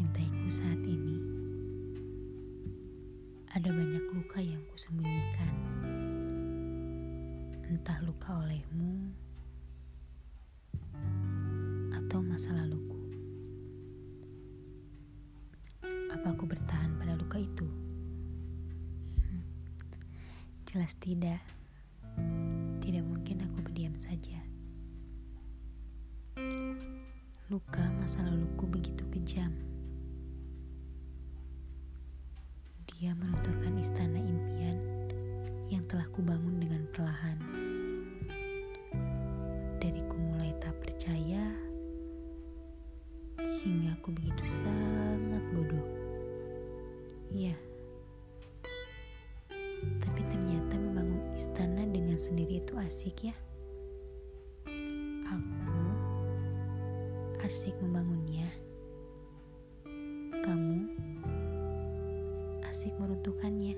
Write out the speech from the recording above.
mencintaiku saat ini. Ada banyak luka yang kusembunyikan. Entah luka olehmu atau masa laluku. Apa aku bertahan pada luka itu? Hmm, jelas tidak. Tidak mungkin aku berdiam saja. Luka masa laluku begitu kejam. Dia meruntuhkan istana impian yang telah kubangun dengan perlahan. Dari ku mulai tak percaya hingga aku begitu sangat bodoh. Iya. Tapi ternyata membangun istana dengan sendiri itu asik ya. Aku asik membangunnya. Asik meruntuhkannya.